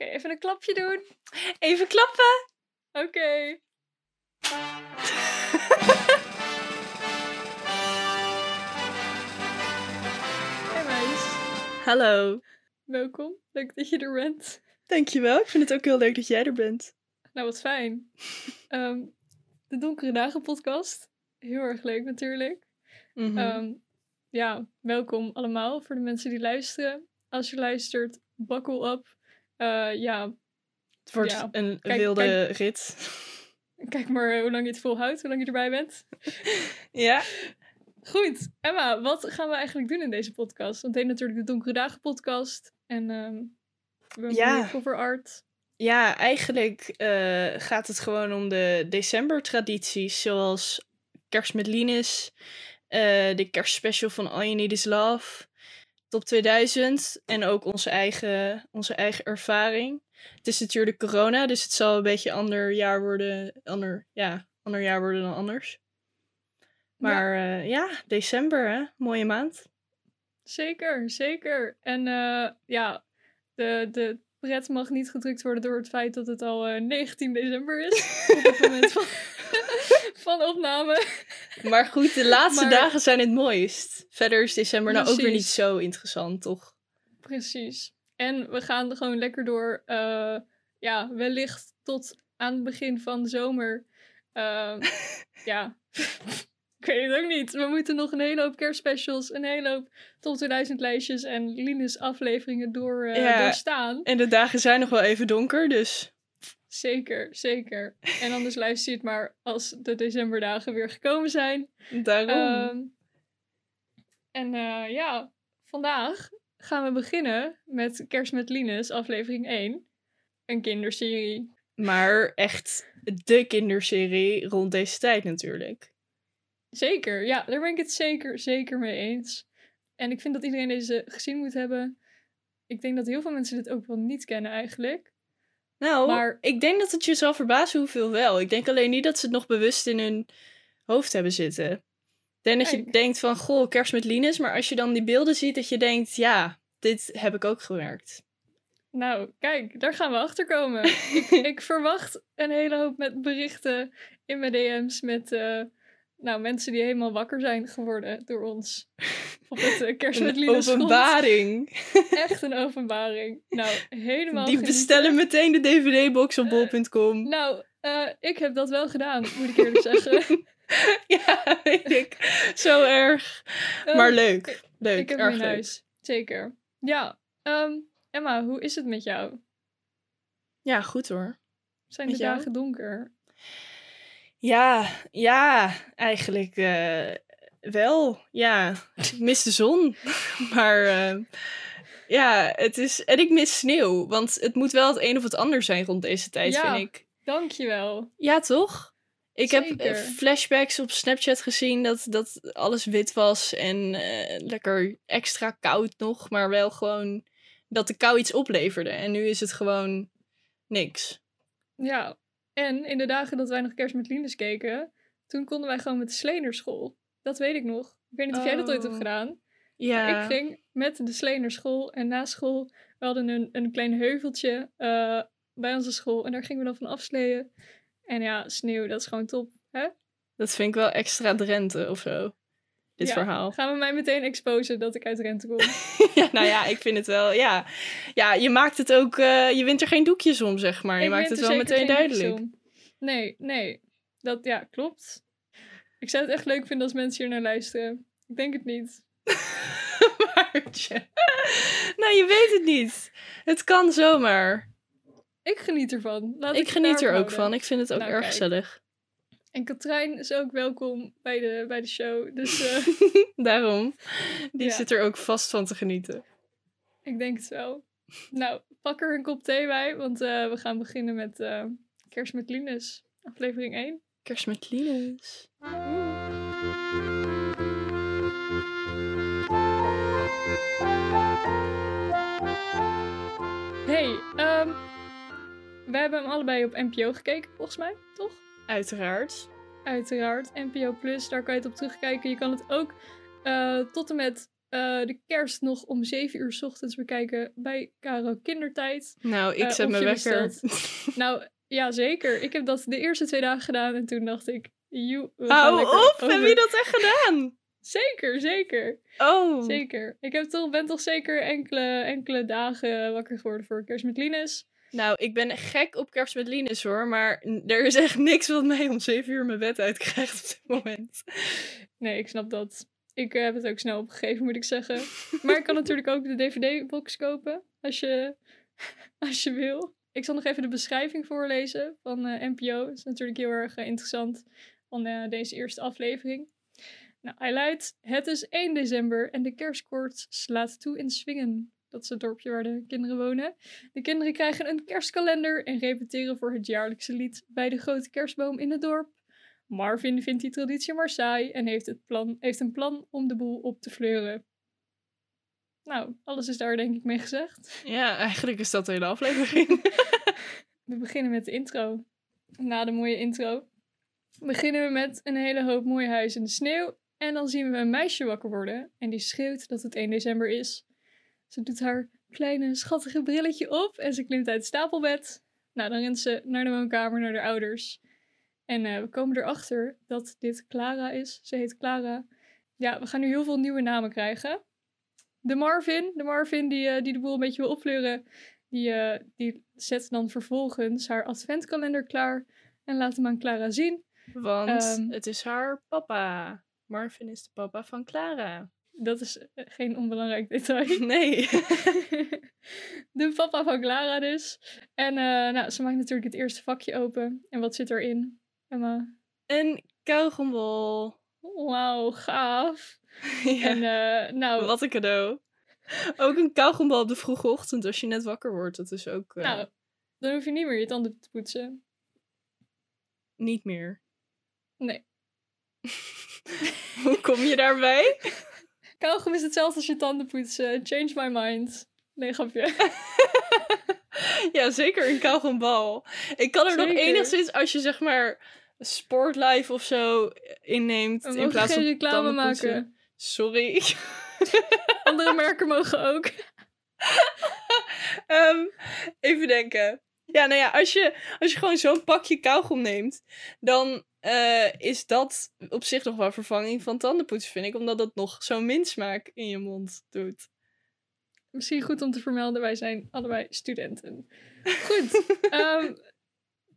Oké, even een klapje doen. Even klappen. Oké. Hey meis, Hallo. welkom. Leuk dat je er bent. Dankjewel. Ik vind het ook heel leuk dat jij er bent. Nou, wat fijn. Ehm, de Donkere Dagen podcast. Heel erg leuk natuurlijk. Mhm. Ehm, ja, welkom allemaal voor de mensen die luisteren. Als je luistert, buckle up. Eh, ja, het wordt ja, een kijk- wilde rit. kijk maar hoe lang je het volhoudt, hoe lang je erbij bent. Ja. Goed, Emma, wat gaan we eigenlijk doen in deze podcast? Want het heet natuurlijk de Donkere Dagen podcast. En ehm we hebben Ja. een cover art. Ja, eigenlijk eh, gaat het gewoon om de decembertradities. Zoals kerst met Linus. eh, de kerstspecial van All You Need Is Love. Top 2000. En ook onze eigen, onze eigen ervaring. Het is natuurlijk corona, dus het zal een beetje ander jaar worden. Ander, ja, ander jaar worden dan anders. Maar ja, ja december hè. Mooie maand. Zeker, zeker. En eh, ja, de, de pret mag niet gedrukt worden door het feit dat het al eh, 19 december is. op het moment van, van opname. Maar goed, de laatste Maar- dagen zijn het mooist. Verder is december nou ook weer niet zo interessant, toch? Precies. En we gaan er gewoon lekker door. eh, ja, wellicht tot aan het begin van de zomer. Ehm, ja, ik weet het ook niet. We moeten nog een hele hoop kerstspecials, een hele hoop top 2000 lijstjes en Linus afleveringen door, eh, Ja. doorstaan. En de dagen zijn nog wel even donker, dus Zeker, zeker. En anders luister je het maar als de decemberdagen weer gekomen zijn. daarom. Ehm, en eh, ja, vandaag gaan we beginnen met Kerst met Linus, aflevering 1. Een kinderserie. maar echt de kinderserie rond deze tijd natuurlijk. Zeker, ja, daar ben ik het zeker, zeker mee eens. En ik vind dat iedereen deze gezien moet hebben. Ik denk dat heel veel mensen dit ook wel niet kennen eigenlijk. Nou, Maar- ik denk dat het je zal verbazen hoeveel wel. Ik denk alleen niet dat ze het nog bewust in hun hoofd hebben zitten. Ik denk dat je Kijk. denkt van, goh, kerst met Linus. Maar als je dan die beelden ziet, dat je denkt, ja, dit heb ik ook gemerkt. Nou, kijk, daar gaan we achter komen. ik, ik verwacht een hele hoop met berichten in mijn DM's met eh, nou, mensen die helemaal wakker zijn geworden door ons. Op het eh, front. openbaring. Echt een openbaring. Nou, helemaal Die genieten. bestellen meteen de DVD-box op bol.com. Nou, eh, ik heb dat wel gedaan, moet ik eerlijk zeggen. Ja, weet ik. Zo erg. Eh, Maar leuk. Leuk, Ik heb erg leuk. huis. Zeker. Ja, ehm, Emma, hoe is het met jou? Ja, goed hoor. Zijn Met de jou? dagen donker? Ja, ja, eigenlijk eh, wel. Ja, ik mis de zon. maar eh, ja, het is... En ik mis sneeuw. Want het moet wel het een of het ander zijn rond deze tijd, Ja. vind ik. Dankjewel. Ja, toch? Ik heb eh, flashbacks op Snapchat gezien dat, dat alles wit was en eh, lekker extra koud nog, maar wel gewoon dat de kou iets opleverde. En nu is het gewoon niks. Ja, en in de dagen dat wij nog kerst met Linus keken, toen konden wij gewoon met de slee naar school. Dat weet ik nog. Ik weet niet of jij dat ooit hebt Oh. gedaan. Ja, Ik ging met de slee naar school en na school, we hadden een, een klein heuveltje eh, bij onze school en daar gingen we dan van afsleeën. En ja, sneeuw, dat is gewoon top. Hè? dat vind ik wel extra Drenthe of zo. Dit Ja. verhaal. Gaan we mij meteen exposen dat ik uit Rente kom? ja, nou ja, ik vind het wel, ja. Ja, je maakt het ook, eh, je wint er geen doekjes om, zeg maar. Je Ik maakt het wel meteen duidelijk. Nee, nee. Dat, ja, klopt. Ik zou het echt leuk vinden als mensen hier naar luisteren. Ik denk het niet. Maartje. nou, je weet het niet. Het kan zomaar. Ik geniet ervan. Laat Ik geniet er ook houden. van. Ik vind het ook Nou, erg kijk. gezellig. En Katrijn is ook welkom bij de, bij de show. Dus eh, Daarom. Die Ja. zit er ook vast van te genieten. ik denk het wel. Nou, pak er een kop thee bij, want eh, we gaan beginnen met eh, Kerst met Linus, aflevering 1. Kerst met Linus. Hey, ehm, we hebben hem allebei op NPO gekeken, volgens mij, toch? Uiteraard. Uiteraard, NPO Plus, daar kan je het op terugkijken. Je kan het ook eh, tot en met eh, de kerst nog om 7 uur 's ochtends bekijken bij Caro Kindertijd. Nou, ik Eh, zet mijn je wekker. Nou, ja, zeker. Ik heb dat de eerste twee dagen gedaan en toen dacht ik... gaan Hou op, over. heb je dat echt gedaan? Zeker, zeker. Oh. Zeker. Ik heb toch, ben toch zeker enkele, enkele dagen wakker geworden voor kerst met Linus. Nou, ik ben gek op kerst met Linus hoor, maar er is echt niks wat mij om 7 uur mijn bed uitkrijgt op dit moment. Nee, ik snap dat. Ik eh, heb het ook snel opgegeven, moet ik zeggen. Maar ik kan natuurlijk ook de DVD-box kopen, als je, als je wil. Ik zal nog even de beschrijving voorlezen van eh, NPO. Dat is natuurlijk heel erg eh, interessant van deze eerste aflevering. Nou, hij luidt, het is 1 december en de kerstkoorts slaat toe in Swingen. Dat is het dorpje waar de kinderen wonen. De kinderen krijgen een kerstkalender en repeteren voor het jaarlijkse lied bij de grote kerstboom in het dorp. Marvin vindt die traditie maar saai en heeft, het plan, heeft een plan om de boel op te fleuren. Nou, alles is daar denk ik mee gezegd. Ja, eigenlijk is dat de hele aflevering. We beginnen met de intro. Na de mooie intro beginnen we met een hele hoop mooie huizen in de sneeuw. En dan zien we een meisje wakker worden en die schreeuwt dat het 1 december is. Ze doet haar kleine schattige brilletje op en ze klimt uit het stapelbed. Nou, dan rent ze naar de woonkamer, naar de ouders. En eh, we komen erachter dat dit Clara is. Ze heet Clara. Ja, we gaan nu heel veel nieuwe namen krijgen. De Marvin, de Marvin die, eh, die de boel een beetje wil opfleuren, die, eh, die zet dan vervolgens haar adventkalender klaar en laat hem aan Clara zien. Want Ehm. het is haar papa. Marvin is de papa van Clara. Dat is eh, geen onbelangrijk detail. Nee. de papa van Clara dus. En eh, nou, ze maakt natuurlijk het eerste vakje open. En wat zit erin? Emma. Een kauwgombol. Wauw, gaaf. Ja, En eh, nou, wat een cadeau. Ook een kauwgombal op de vroege ochtend als je net wakker wordt. Dat is ook nou, dan hoef je niet meer je tanden te poetsen. niet meer. Nee. Hoe kom je daarbij? Kauwgom is hetzelfde als je tanden poetsen. Change my mind. Nee, grapje. ja, zeker een kauwgombal. Ik kan er nog enigszins als je zeg maar Sportlife of zo inneemt. In plaats geen van reclame maken. Sorry. Andere merken mogen ook. Ehm, even denken. Ja, nou ja, als je, als je gewoon zo'n pakje kauwgom neemt, dan eh, is dat op zich nog wel vervanging van tandenpoetsen, vind ik. Omdat dat nog zo'n mintsmaak in je mond doet. Misschien goed om te vermelden, wij zijn allebei studenten. Goed. ehm,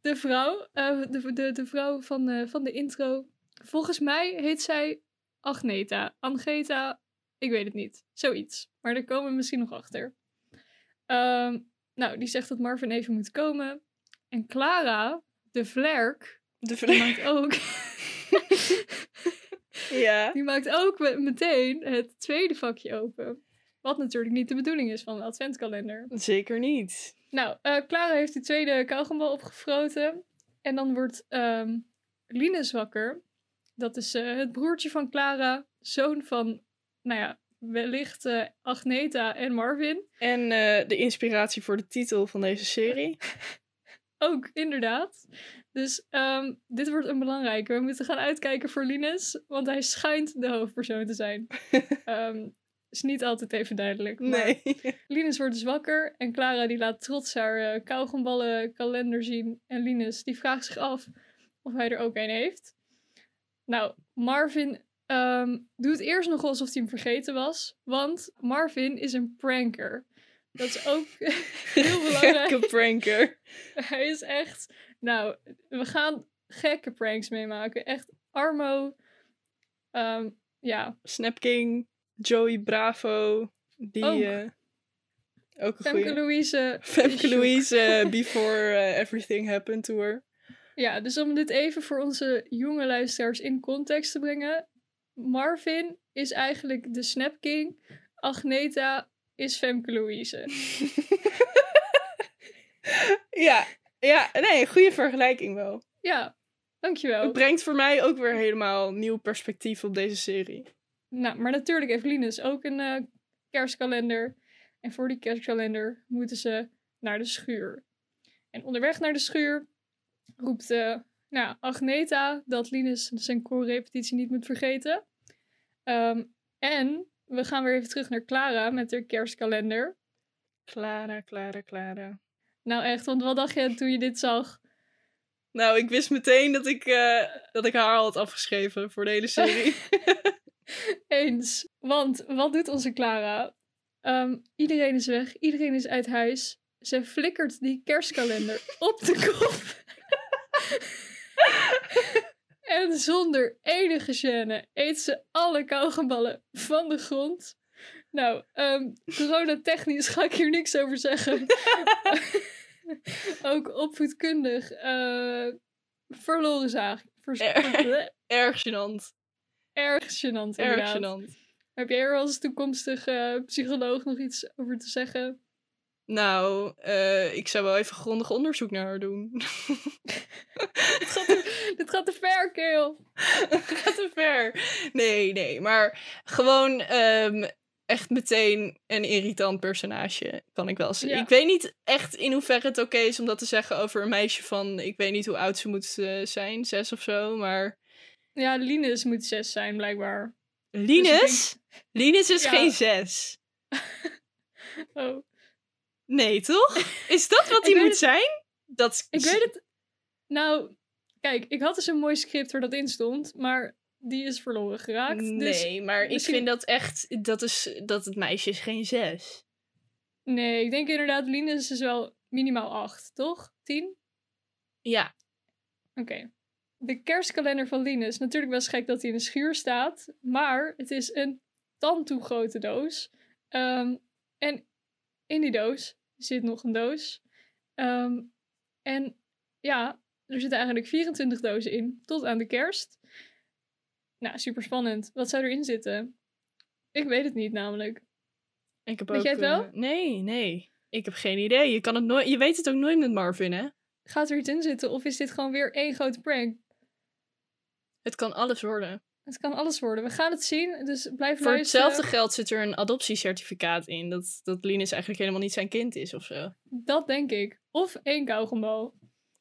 de vrouw, eh, de, de, de vrouw van, van de intro. Volgens mij heet zij Agneta. Angeta, ik weet het niet. Zoiets. Maar daar komen we misschien nog achter. Ehm, nou, die zegt dat Marvin even moet komen. En Clara, de vlerk, De die vraag. maakt ook... ja. Die maakt ook me- meteen het tweede vakje open. Wat natuurlijk niet de bedoeling is van de adventkalender. Zeker niet. Nou, eh, Clara heeft die tweede kauwgombal opgefroten. En dan wordt ehm Linus wakker. Dat is eh, het broertje van Clara. Zoon van, nou ja, wellicht eh, Agneta en Marvin. En eh, de inspiratie voor de titel van deze serie. Ook, inderdaad. Dus ehm, dit wordt een belangrijke. We moeten gaan uitkijken voor Linus. Want hij schijnt de hoofdpersoon te zijn. Ehm is niet altijd even duidelijk. Maar Nee. Linus wordt dus wakker en Clara die laat trots haar uh, kauwgomballen kalender zien. En Linus die vraagt zich af of hij er ook een heeft. Nou, Marvin ehm, doet eerst nog alsof hij hem vergeten was. Want Marvin is een pranker. Dat is ook heel belangrijk. Gekke pranker. Hij is echt... Nou, we gaan gekke pranks meemaken. Echt Armo. ehm, ja, Snap King, Joey Bravo. Die Ook. eh, ook een Femke goeie. Louise. Femke. Louise, eh, Before eh, Everything Happened to Her. Ja, dus om dit even voor onze jonge luisteraars in context te brengen. Marvin is eigenlijk de Snap King. Agneta is Femke Louise. ja, ja, nee, goede vergelijking wel. Ja, dankjewel. Het brengt voor mij ook weer helemaal nieuw perspectief op deze serie. Nou, maar natuurlijk heeft Linus ook een eh, kerstkalender. En voor die kerstkalender moeten ze naar de schuur. En onderweg naar de schuur roept eh, nou, Agneta dat Linus zijn koorrepetitie niet moet vergeten. Ehm, en we gaan weer even terug naar Clara met haar kerstkalender. Clara, Clara, Clara. Nou echt, want wat dacht je toen je dit zag? Nou, ik wist meteen dat ik, eh, dat ik haar al had afgeschreven voor de hele serie. Eens. Want wat doet onze Clara? Ehm, iedereen is weg, iedereen is uit huis. Ze flikkert die kerstkalender op de kop. en zonder enige gêne eet ze alle kauwgomballen van de grond. Nou, um, coronatechnisch ga ik hier niks over zeggen. Ook opvoedkundig. Uh, verloren zaak. Vers erg, erg gênant. Erg gênant, Erg gênant. Heb jij er als toekomstige psycholoog nog iets over te zeggen? Nou, uh, ik zou wel even grondig onderzoek naar haar doen. dit, gaat te, dit gaat te ver, Keel. Het gaat te ver. Nee, nee. Maar gewoon um, echt meteen een irritant personage, kan ik wel zeggen. Ik weet niet echt in hoeverre het oké is om dat te zeggen over een meisje van... Ik weet niet hoe oud ze moet uh, zijn, zes of zo, maar... Ja, Linus moet zes zijn, blijkbaar. Linus? Dus denk... Linus is ja. geen zes. oh. Nee, toch? Is dat wat hij moet het... zijn? Dat... Ik weet het... Nou, kijk, ik had dus een mooi script waar dat in stond, maar die is verloren geraakt. Dus nee, dus maar misschien... ik vind dat echt, dat, is, dat het meisje is geen zes. Nee, ik denk inderdaad, Linus is wel minimaal acht, toch? Tien? Ja. Oké. De kerstkalender van Linus, natuurlijk best gek dat hij in een schuur staat, maar het is een tand grote doos. Um, en in die doos zit nog een doos. Um, en ja, er zitten eigenlijk 24 dozen in, tot aan de kerst. Nou, super spannend. Wat zou erin zitten? Ik weet het niet namelijk. Ik heb weet ook, jij het wel? Uh, nee, nee. Ik heb geen idee. Je, kan het nooit, je weet het ook nooit met Marvin, hè? Gaat er iets in zitten of is dit gewoon weer één grote prank? Het kan alles worden. Het kan alles worden. We gaan het zien, dus blijf Voor luisteren. hetzelfde geld zit er een adoptiecertificaat in. Dat, dat Linus eigenlijk helemaal niet zijn kind is of zo. Dat denk ik. Of één kauwgombal.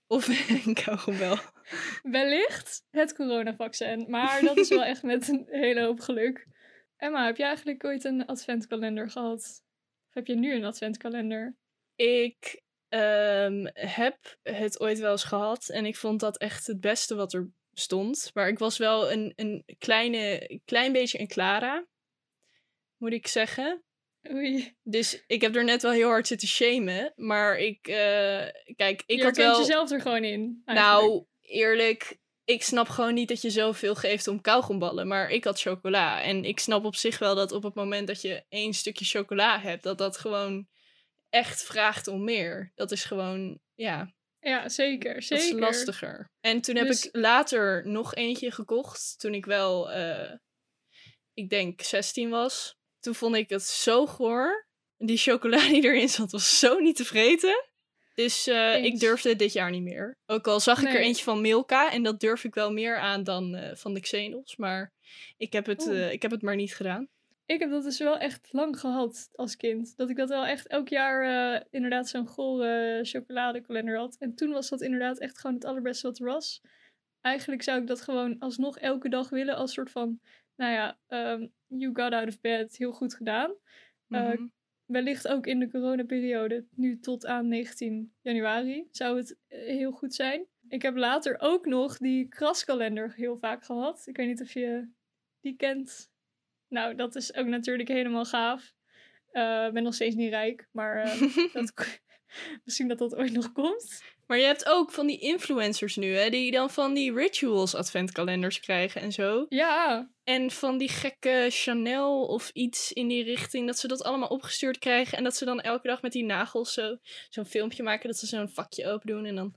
Of een kauwgombel. Wellicht het coronavaccin. Maar dat is wel echt met een hele hoop geluk. Emma, heb je eigenlijk ooit een adventkalender gehad? Of heb je nu een adventkalender? Ik um, heb het ooit wel eens gehad. En ik vond dat echt het beste wat er stond. Maar ik was wel een, een kleine, klein beetje een Clara. Moet ik zeggen. Oei. Dus ik heb er net wel heel hard zitten shamen. Maar ik, uh, kijk, ik je had wel... jezelf er gewoon in. Eigenlijk. Nou, eerlijk, ik snap gewoon niet dat je zoveel geeft om kauwgomballen. Maar ik had chocola. En ik snap op zich wel dat op het moment dat je één stukje chocola hebt, dat dat gewoon echt vraagt om meer. Dat is gewoon, ja. Ja, zeker. zeker. Dat is lastiger. En toen heb dus... ik later nog eentje gekocht. Toen ik wel, uh, ik denk 16 was. Toen vond ik het zo goor. Die chocola die erin zat was zo niet te vreten. Dus uh, ik durfde het dit jaar niet meer. Ook al zag ik er eentje van Milka. En dat durf ik wel meer aan dan uh, van de Xenos. Maar ik heb, het, ik heb het maar niet gedaan. Ik heb dat dus wel echt lang gehad als kind. Dat ik dat wel echt elk jaar inderdaad zo'n gore chocoladekalender had. En toen was dat inderdaad echt gewoon het allerbeste wat er was. Eigenlijk zou ik dat gewoon alsnog elke dag willen als soort van nou ja, um, you got out of bed, heel goed gedaan. Mm -hmm. wellicht ook in de coronaperiode, nu tot aan 19 januari, zou het eh, heel goed zijn. Ik heb later ook nog die kraskalender heel vaak gehad. Ik weet niet of je die kent. Nou, dat is ook natuurlijk helemaal gaaf. Uh, ben nog steeds niet rijk, maar uh, dat, misschien dat dat ooit nog komt. Maar je hebt ook van die influencers nu, hè, die dan van die rituals adventkalenders krijgen en zo. Ja. En van die gekke Chanel of iets in die richting, dat ze dat allemaal opgestuurd krijgen en dat ze dan elke dag met die nagels zo, zo'n filmpje maken, dat ze zo'n vakje open doen en dan...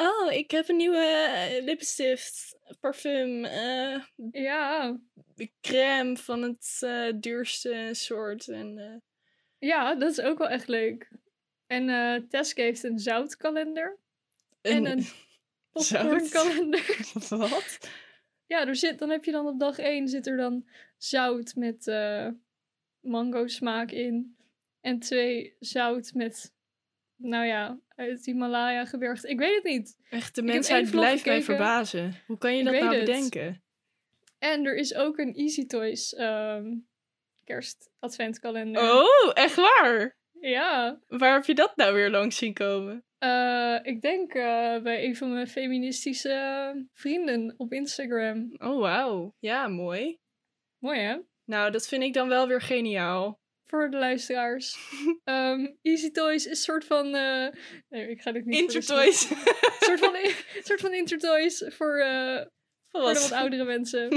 Oh, ik heb een nieuwe uh, lipstift, parfum, uh, ja. crème van het uh, duurste soort. En, Ja, dat is ook wel echt leuk. En uh, Teske heeft een zoutkalender. Een en een popcornkalender. Wat? Ja, er zit, dan heb je dan op dag 1 zit er dan zout met mango smaak in. En twee zout met, nou ja, uit Himalaya gebergd. Ik weet het niet. Echt, de mensheid blijft mij verbazen. Hoe kan je dat nou bedenken? En er is ook een Easy Toys um, kerst-adventkalender. Oh, echt waar? Ja. Waar heb je dat nou weer langs zien komen? Eh, ik denk eh, bij een van mijn feministische vrienden op Instagram. Oh, wauw. Ja, mooi. Mooi hè? Nou, dat vind ik dan wel weer geniaal. Voor de luisteraars. Ehm, Easy Toys is een soort van. eh, nee, ik ga dit niet. Intertoys. Een soort van, soort van Intertoys voor, eh, voor de wat oudere mensen.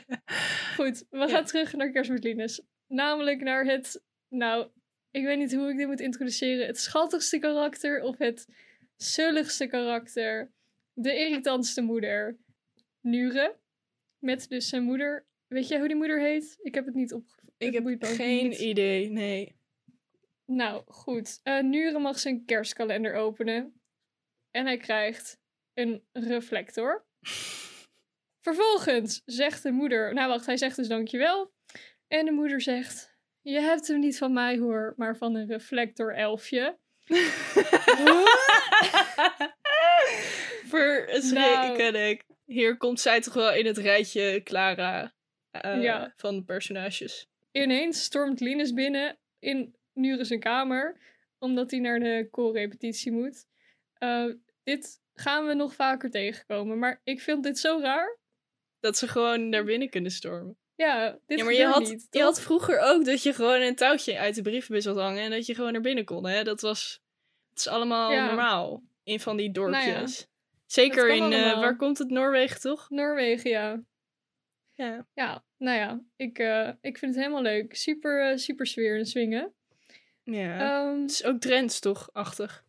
Goed, we gaan Ja. terug naar Kerst met Linus. Namelijk naar het. Nou, ik weet niet hoe ik dit moet introduceren. Het schattigste karakter of het zulligste karakter. De irritantste moeder. Nure. Met dus zijn moeder. Weet jij hoe die moeder heet? Ik heb het niet op. ik heb geen niet. idee, nee. Nou, goed. Eh Nure mag zijn kerstkalender openen. En hij krijgt een reflector. Vervolgens zegt de moeder... Nou, wacht. Hij zegt dus dankjewel. En de moeder zegt... Je hebt hem niet van mij hoor, maar van een reflector-elfje. Verschrikkelijk. Hier komt zij toch wel in het rijtje Clara eh, Ja. van de personages. Ineens stormt Linus binnen in Nure zijn kamer. Omdat hij naar de koorrepetitie moet. Eh, dit gaan we nog vaker tegenkomen. Maar ik vind dit zo raar. Dat ze gewoon naar binnen kunnen stormen. Ja, dit ja, maar je had, niet, je had vroeger ook dat je gewoon een touwtje uit de brievenbus had hangen en dat je gewoon naar binnen kon. Hè? Dat was het is allemaal Ja. normaal in van die Nou ja, dorpjes. Zeker in, eh, waar komt het? Noorwegen toch? Noorwegen, ja. Ja. Ja, nou ja, ik, eh, ik vind het helemaal leuk. Super, eh, super sfeer en swingen. ja. Ehm, het is ook Drents toch? Achtig.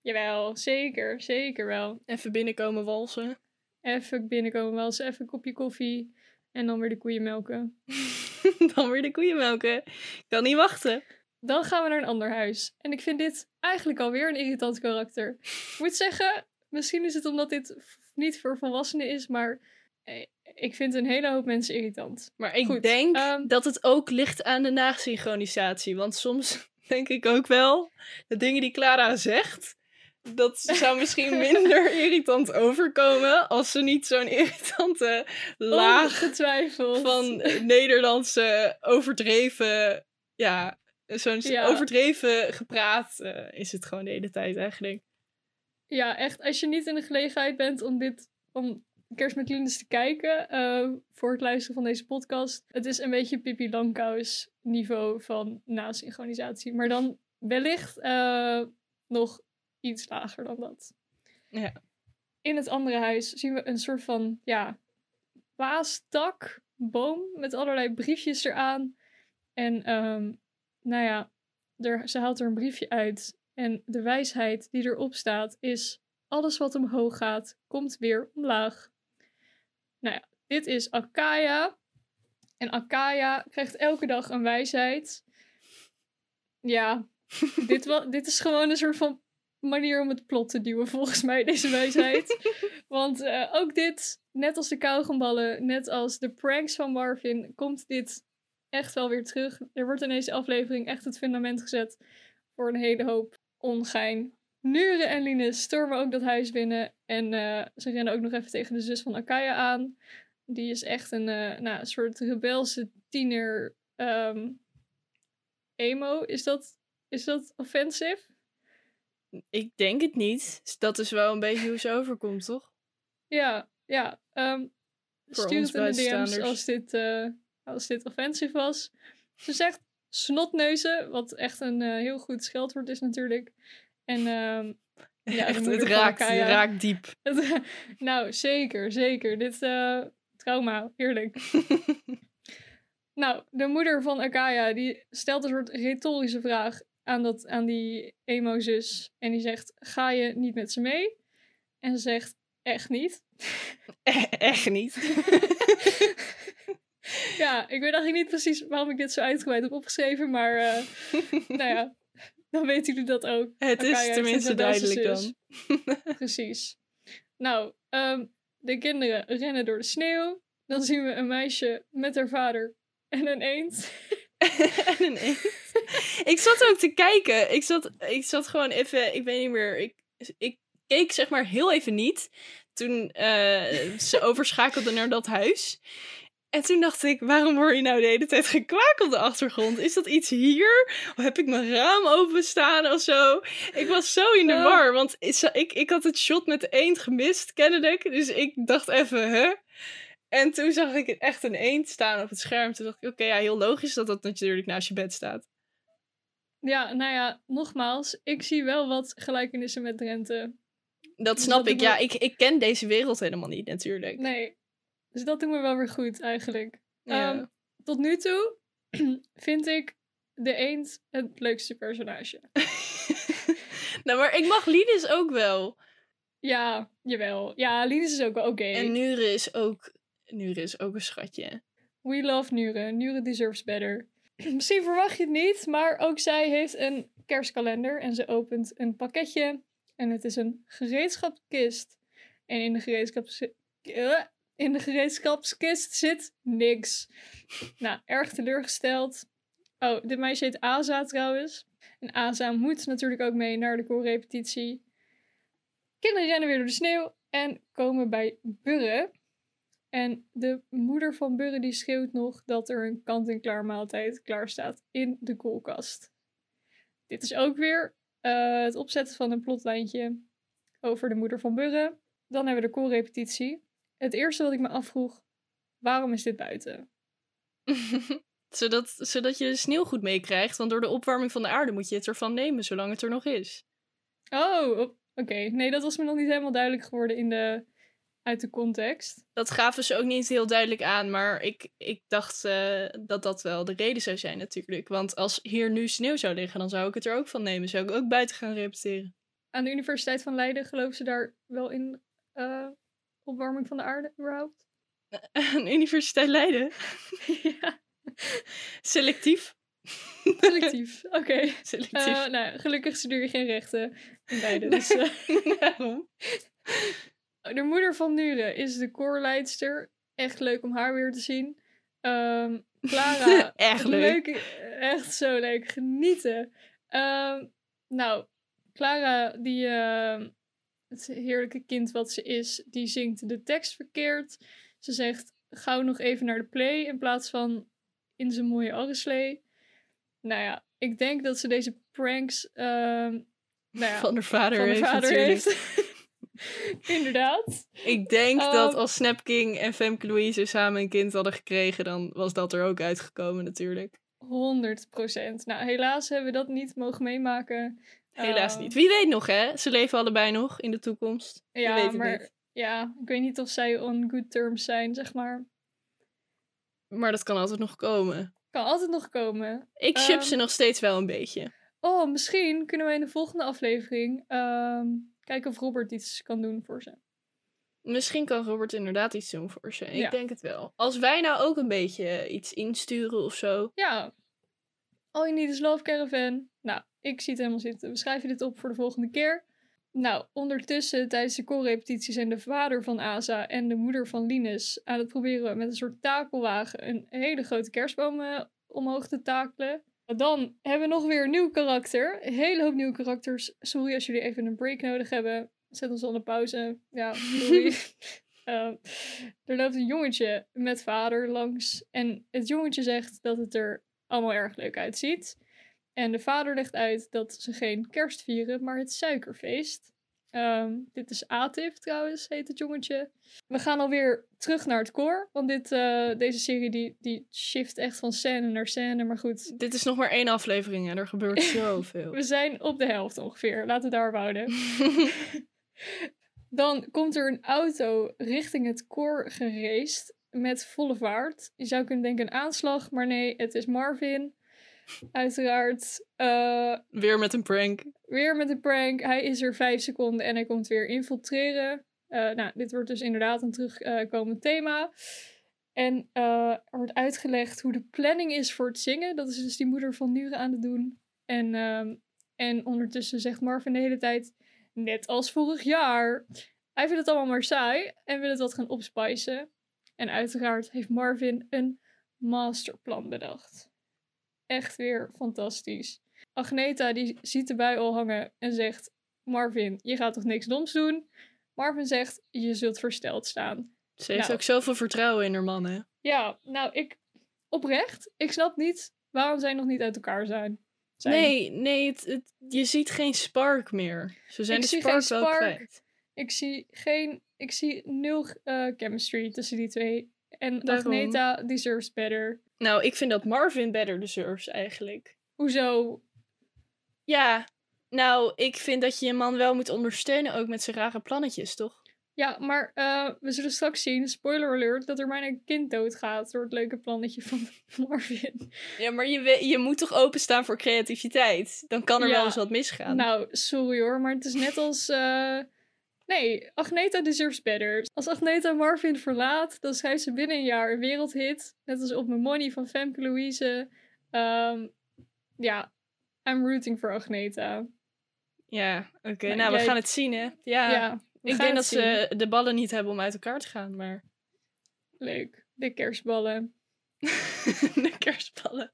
jawel, zeker, zeker wel. Even binnenkomen walsen. Even binnenkomen, wel eens even een kopje koffie. En dan weer de koeien melken. Dan weer de koeien melken. Ik kan niet wachten. Dan gaan we naar een ander huis. En ik vind dit eigenlijk alweer een irritant karakter. Ik moet zeggen, misschien is het omdat dit niet voor volwassenen is, maar eh, ik vind een hele hoop mensen irritant. Maar ik Goed, denk ehm, dat het ook ligt aan de nasynchronisatie. Want soms denk ik ook wel, de dingen die Clara zegt, dat zou misschien minder irritant overkomen als ze niet zo'n irritante laag van Nederlandse overdreven, ja, zo'n Ja. overdreven gepraat eh, is het gewoon de hele tijd eigenlijk. Ja, echt. Als je niet in de gelegenheid bent om dit, om Kerst met Linus te kijken, eh, voor het luisteren van deze podcast. Het is een beetje Pippi Langkous niveau van nasynchronisatie. Maar dan wellicht eh, nog iets lager dan dat. Ja. In het andere huis zien we een soort van, ja, paastak, boom met allerlei briefjes eraan. En, ehm, nou ja, er, ze haalt er een briefje uit. En de wijsheid die erop staat is: alles wat omhoog gaat, komt weer omlaag. Nou ja, dit is Akaya. En Akaya krijgt elke dag een wijsheid. Ja, dit, dit is gewoon een soort van manier om het plot te duwen, volgens mij, deze wijsheid. Want eh, ook dit, net als de kauwgomballen, net als de pranks van Marvin, komt dit echt wel weer terug. Er wordt in deze aflevering echt het fundament gezet voor een hele hoop ongein. Nure en Linus stormen ook dat huis binnen. En eh, ze rennen ook nog even tegen de zus van Akaya aan. Die is echt een, eh, nou, een soort rebelse tiener. ehm, emo, is dat, is dat offensive? Ik denk het niet. Dat is wel een beetje hoe ze overkomt, toch? Ja, ja. Voor stuur het in de DM's buitenstaanders. als dit, eh, als dit offensive was. Ze zegt snotneuzen, wat echt een eh, heel goed scheldwoord is natuurlijk. En ehm, Ja, Echt, het raakt, het raakt diep. nou, zeker, zeker. Dit eh, trauma, heerlijk. nou, de moeder van Akaya, die stelt een soort retorische vraag aan, dat, aan die emo-zus. En die zegt, ga je niet met ze mee? En ze zegt, echt niet. Echt niet. Ja, ik weet eigenlijk niet precies waarom ik dit zo uitgebreid heb opgeschreven, maar eh, nou ja, dan weten jullie dat ook. Het is tenminste duidelijk dan. Precies. Nou, ehm, de kinderen rennen door de sneeuw. Dan zien we een meisje met haar vader en een eend. en een eend. ik zat ook te kijken. Ik zat, ik zat gewoon even, ik weet niet meer. Ik, ik keek zeg maar heel even niet toen eh, ze overschakelde naar dat huis. En toen dacht ik, waarom hoor je nou de hele tijd gekwaak op de achtergrond? Is dat iets hier? Of heb ik mijn raam openstaan of zo? Ik was zo in de war, want ik, ik had het shot met de eend gemist, kennelijk. Dus ik dacht even, hè? En toen zag ik echt een eend staan op het scherm. Toen dacht ik, oké, ja, heel logisch dat dat natuurlijk naast je bed staat. Ja, nou ja, nogmaals, ik zie wel wat gelijkenissen met Drenthe. Dat Dus snap dat ik. Ja, ik, ik ken deze wereld helemaal niet, natuurlijk. Nee, dus dat doen we wel weer goed eigenlijk. Ja. Ehm, tot nu toe vind ik de eend het leukste personage. nou, maar ik mag Linus ook wel. Ja, jawel. Ja, Linus is ook wel oké. En Nure is ook, Nure is ook een schatje. We love Nure. Nure deserves better. Misschien verwacht je het niet, maar ook zij heeft een kerstkalender en ze opent een pakketje. En het is een gereedschapskist. En in de, gereedschaps... in de gereedschapskist zit niks. Nou, erg teleurgesteld. Oh, dit meisje heet Aza trouwens. En Aza moet natuurlijk ook mee naar de koorrepetitie. Kinderen rennen weer door de sneeuw en komen bij Burre. En de moeder van Burre die schreeuwt nog dat er een kant-en-klaar maaltijd klaar staat in de koelkast. Dit is ook weer eh, het opzetten van een plotlijntje over de moeder van Burre. Dan hebben we de koolrepetitie. Het eerste wat ik me afvroeg, waarom is dit buiten? zodat, zodat je de sneeuw goed meekrijgt. Want door de opwarming van de aarde moet je het ervan nemen zolang het er nog is. Oh, oké. Nee, dat was me nog niet helemaal duidelijk geworden in de, uit de context. Dat gaven ze ook niet heel duidelijk aan. Maar ik, ik dacht eh, dat dat wel de reden zou zijn natuurlijk. Want als hier nu sneeuw zou liggen, dan zou ik het er ook van nemen. Zou ik ook buiten gaan repeteren. Aan de Universiteit van Leiden geloven ze daar wel in eh, opwarming van de aarde überhaupt? Aan Universiteit Leiden. ja, Selectief. collectief. Oké. Selectief. Eh, nou, gelukkig studeer je geen rechten in Leiden. Dus, eh, Waarom? de moeder van Nure is de koorleidster. Echt leuk om haar weer te zien. Ehm, Clara. Echt leuk. Echt zo leuk. Genieten. Ehm, nou, Clara, die, ehm, het heerlijke kind wat ze is, die zingt de tekst verkeerd. Ze zegt gauw nog even naar de play in plaats van in zijn mooie arreslee. Nou ja, ik denk dat ze deze pranks ehm, nou ja, Van de vader, van heeft vader heeft. Inderdaad. Ik denk dat Ehm, als Snap King en Femke Louise samen een kind hadden gekregen, dan was dat er ook uitgekomen natuurlijk. 100% Nou, helaas hebben we dat niet mogen meemaken. Helaas Ehm, niet. Wie weet nog, hè? Ze leven allebei nog in de toekomst. Ja, weet het maar niet. ja, ik weet niet of zij on good terms zijn, zeg maar. Maar dat kan altijd nog komen. Kan altijd nog komen. Ik ship Ehm, ze nog steeds wel een beetje. Oh, misschien kunnen we in de volgende aflevering ehm, kijken of Robert iets kan doen voor ze. Misschien kan Robert inderdaad iets doen voor ze. Ik Ja. denk het wel. Als wij nou ook een beetje iets insturen of zo. Ja. All You Need Is Love Caravan. Nou, ik zie het helemaal zitten. We schrijven dit op voor de volgende keer. Nou, ondertussen tijdens de koorrepetitie zijn de vader van Asa en de moeder van Linus aan het proberen met een soort takelwagen een hele grote kerstboom eh, omhoog te takelen. Dan hebben we nog weer een nieuw karakter. Een hele hoop nieuwe karakters. Sorry als jullie even een break nodig hebben. Zet ons al een pauze. Ja, sorry. Eh, er loopt een jongetje met vader langs. En het jongetje zegt dat het er allemaal erg leuk uitziet. En de vader legt uit dat ze geen kerst vieren, maar het suikerfeest. Ehm, dit is Atif trouwens, heet het jongetje. We gaan alweer terug naar het koor. Want dit, eh, deze serie die, die shift echt van scène naar scène. Maar goed, Dit is nog maar één aflevering en er gebeurt zoveel. we zijn op de helft ongeveer. Laten we daarop houden. Dan komt er een auto richting het koor gereest met volle vaart. Je zou kunnen denken een aanslag, maar nee, het is Marvin. Uiteraard. Eh, Weer met een prank. weer met een prank. Hij is er vijf seconden en hij komt weer infiltreren. Eh, nou, dit wordt dus inderdaad een terugkomend thema. En eh, er wordt uitgelegd hoe de planning is voor het zingen. Dat is dus die moeder van Nure aan het doen. En, ehm, en ondertussen zegt Marvin de hele tijd, net als vorig jaar. Hij vindt het allemaal maar saai en wil het wat gaan opspicen. En uiteraard heeft Marvin een masterplan bedacht. Echt weer fantastisch. Agneta die ziet de bui al hangen en zegt: Marvin, je gaat toch niks doms doen? Marvin zegt: Je zult versteld staan. Ze heeft Nou. ook zoveel vertrouwen in haar man, hè? Ja, nou, ik oprecht, ik snap niet waarom zij nog niet uit elkaar zijn. zijn. Nee, nee, het, het- je ziet geen spark meer. Ze zijn Ik de spark wel spark. kwijt. Ik zie geen, ik zie nul eh, chemistry tussen die twee. En Daarom. Agneta deserves better. Nou, ik vind dat Marvin better deserves eigenlijk. Hoezo? Ja, nou, ik vind dat je je man wel moet ondersteunen, ook met zijn rare plannetjes, toch? Ja, maar eh, we zullen straks zien, spoiler alert, dat er bijna een kind doodgaat door het leuke plannetje van Marvin. Ja, maar je, je moet toch openstaan voor creativiteit? Dan kan er Ja. wel eens wat misgaan. Nou, sorry hoor, maar het is net als. eh, Nee, Agneta deserves better. Als Agneta Marvin verlaat, dan schrijft ze binnen een jaar een wereldhit. Net als Op Mijn Money van Femke Louise. Ehm, ja, I'm rooting voor Agneta. Ja, oké. Nou, we jij- gaan het zien, hè? Ja, ik denk dat zien. ze de ballen niet hebben om uit elkaar te gaan, maar... Leuk. De kerstballen. de kerstballen.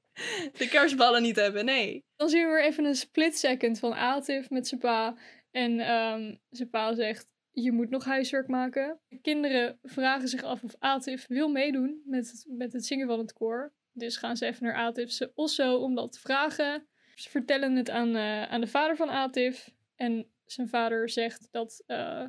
De kerstballen niet hebben, nee. Dan zien we weer even een split second van Atif met zijn pa. En ehm, zijn pa zegt, je moet nog huiswerk maken. De kinderen vragen zich af of Atif wil meedoen met het, met het zingen van het koor. Dus gaan ze even naar Atif's osso om dat te vragen. Ze vertellen het aan, eh, aan de vader van Atif. En zijn vader zegt dat... eh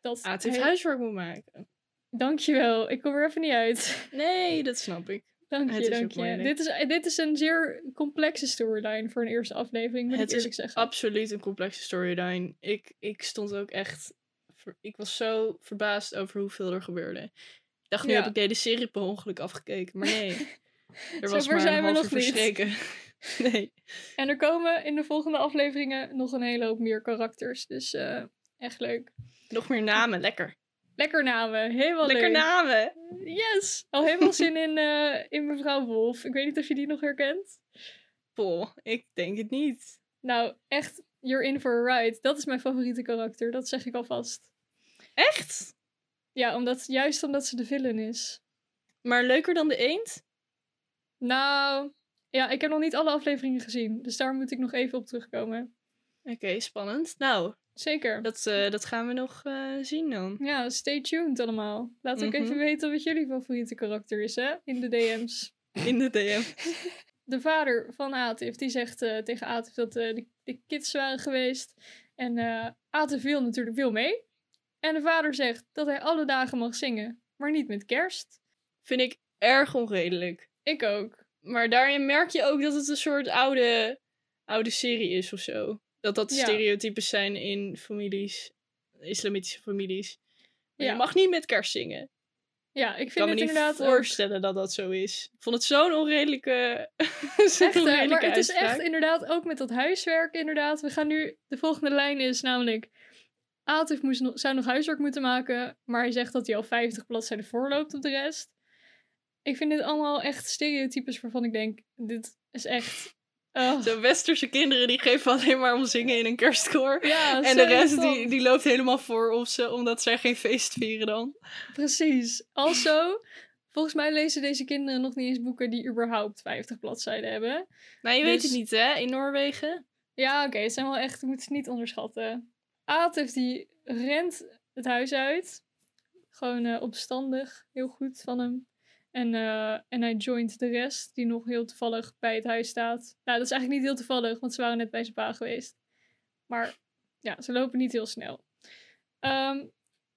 dat Atif hij- huiswerk moet maken. Dankjewel, ik kom er even niet uit. Nee, dat snap ik. Dank je, dank je. Dit is, dit is een zeer complexe storyline voor een eerste aflevering, moet Het ik eerlijk is zeggen. absoluut een complexe storyline. Ik, ik stond ook echt... ik was zo verbaasd over hoeveel er gebeurde. Ik dacht, nu Ja. heb ik de hele serie per ongeluk afgekeken. Maar nee, er was maar zijn een we nog verstreken. nee. En er komen in de volgende afleveringen nog een hele hoop meer karakters. Dus eh, echt leuk. Nog meer namen, lekker. Lekker namen, helemaal lekker leuk. namen. Yes! Al helemaal zin in, eh, in mevrouw Wolf. Ik weet niet of je die nog herkent. Poh, ik denk het niet. Nou, echt, you're in for a ride. Dat is mijn favoriete karakter, dat zeg ik alvast. Echt? Ja, omdat, juist omdat ze de villain is. Maar leuker dan de eend? Nou, ja, ik heb nog niet alle afleveringen gezien. Dus daar moet ik nog even op terugkomen. Oké, spannend. Nou, Zeker. dat, eh, dat gaan we nog eh, zien dan. Ja, stay tuned allemaal. Laat ook Mhm. even weten wat jullie favoriete karakter is, hè? In de DM's. In de DM. De vader van Atif, die zegt eh, tegen Atif dat de, de kids waren geweest. En Atif wil natuurlijk wil mee. En de vader zegt dat hij alle dagen mag zingen, maar niet met kerst. Vind ik erg onredelijk. Ik ook. Maar daarin merk je ook dat het een soort oude, oude serie is of zo. Dat dat Ja. stereotypes zijn in families, islamitische families. Ja. Je mag niet met kerst zingen. Ja, ik Ik vind kan me het niet inderdaad ook- voorstellen dat dat zo is. Ik vond het zo'n onredelijke, zo'n Echt, onredelijke maar het is echt inderdaad ook met dat huiswerk inderdaad. We gaan nu, de volgende lijn is namelijk... Atif moest zou nog huiswerk moeten maken, maar hij zegt dat hij al 50 bladzijden voorloopt op de rest. Ik vind dit allemaal echt stereotypes waarvan ik denk, dit is echt... oh. De westerse kinderen die geven alleen maar om zingen in een kerstkoor. Ja, En zo de rest die, die loopt helemaal voor op ze, omdat zij geen feest vieren dan. Precies. Also, volgens mij lezen deze kinderen nog niet eens boeken die überhaupt 50 bladzijden hebben. Nou, je weet Dus- het niet hè, in Noorwegen. Ja, oké, het zijn wel echt, je moet ze niet onderschatten. Atif die rent het huis uit. Gewoon eh, opstandig, heel goed van hem. En, eh, en hij joint de rest, die nog heel toevallig bij het huis staat. Nou, dat is eigenlijk niet heel toevallig, want ze waren net bij zijn pa geweest. Maar ja, ze lopen niet heel snel. Ehm,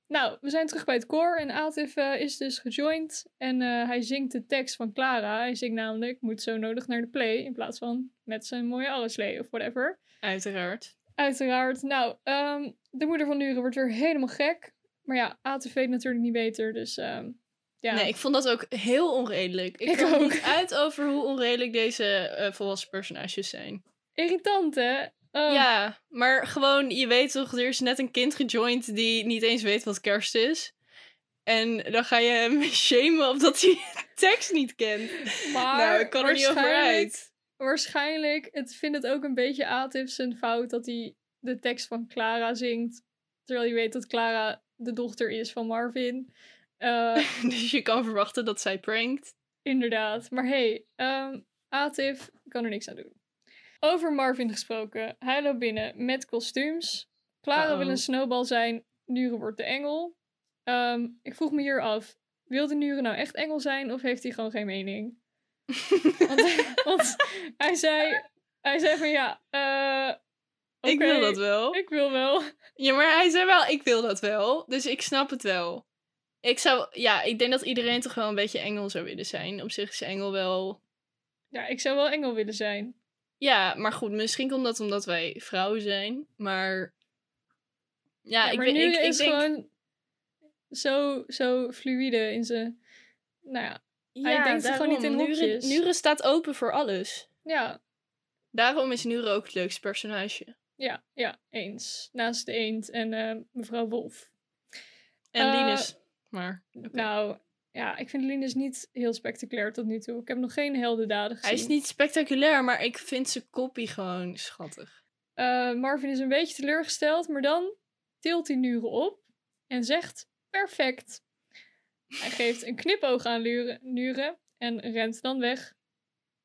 nou, we zijn terug bij het koor en Atif eh, is dus gejoind. En eh, hij zingt de tekst van Clara. Hij zingt namelijk, moet zo nodig naar de play, in plaats van met zijn mooie alleslee of whatever. Uiteraard. Uiteraard. Nou, ehm, de moeder van Nuren wordt weer helemaal gek. Maar ja, ATV weet natuurlijk niet beter, dus ehm, ja. Nee, ik vond dat ook heel onredelijk. Ik, Ik kwam ook. uit over hoe onredelijk deze eh, volwassen personages zijn. Irritant, hè? Oh, Ja, maar gewoon, je weet toch, er is net een kind gejoind die niet eens weet wat kerst is. En dan ga je hem shamen omdat hij de tekst niet kent. maar nou, ik kan er niet over waarschijnlijk- uit. Waarschijnlijk, het vindt het ook een beetje Atif zijn fout dat hij de tekst van Clara zingt. Terwijl je weet dat Clara de dochter is van Marvin. Eh, Dus je kan verwachten dat zij prankt. Inderdaad. Maar hey, ehm Atif kan er niks aan doen. Over Marvin gesproken. Hij loopt binnen met kostuums. Clara Uh-oh. wil een snowball zijn. Nure wordt de engel. Ehm, ik vroeg me hier af, wil de Nure nou echt engel zijn of heeft hij gewoon geen mening? want, want hij, zei, hij zei van ja, eh, Ik wil dat wel. Ik wil wel. Ja, maar hij zei wel, ik wil dat wel. Dus ik snap het wel. Ik zou, ja, ik denk dat iedereen toch wel een beetje engel zou willen zijn. Op zich is engel wel... Ja, ik zou wel engel willen zijn. Ja, maar goed, misschien komt dat omdat wij vrouwen zijn. Maar... Ja, Ja, ik, maar nu ik, ik is denk... gewoon zo, zo fluïde in zijn... Nou ja, ja, denkt het gewoon niet in. Nure. Nure staat open voor alles. ja, Daarom is Nure ook het leukste personage. ja, ja, eens. Naast de eend en eh, mevrouw Wolf. En Eh, Linus. Maar. Nou, ja, ik vind Linus niet heel spectaculair tot nu toe. Ik heb nog geen heldendaden gezien. Hij is niet spectaculair, maar ik vind zijn koppie gewoon schattig. Eh, Marvin is een beetje teleurgesteld, maar dan tilt hij Nure op en zegt perfect. Hij geeft een knipoog aan Lure- Nure en rent dan weg.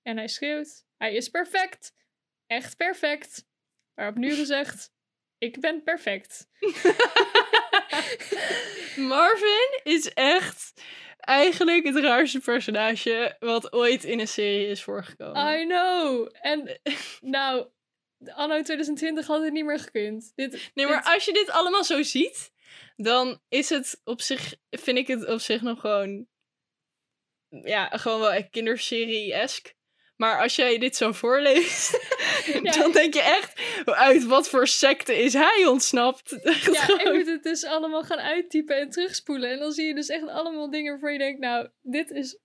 En hij schreeuwt, hij is perfect. Echt perfect. Waarop Nure zegt, ik ben perfect. Marvin is echt eigenlijk het raarste personage wat ooit in een serie is voorgekomen. I know. En nou, anno 2020 had het niet meer gekund. Dit, nee, maar dit- als je dit allemaal zo ziet, dan is het op zich, vind ik het op zich nog gewoon, ja, gewoon wel een kinderserie-esk. Maar als jij dit zo voorleest, Ja. dan denk je echt, uit wat voor secte is hij ontsnapt? Ja, ik moet het dus allemaal gaan uittypen en terugspoelen. En dan zie je dus echt allemaal dingen waarvan je denkt, nou, dit is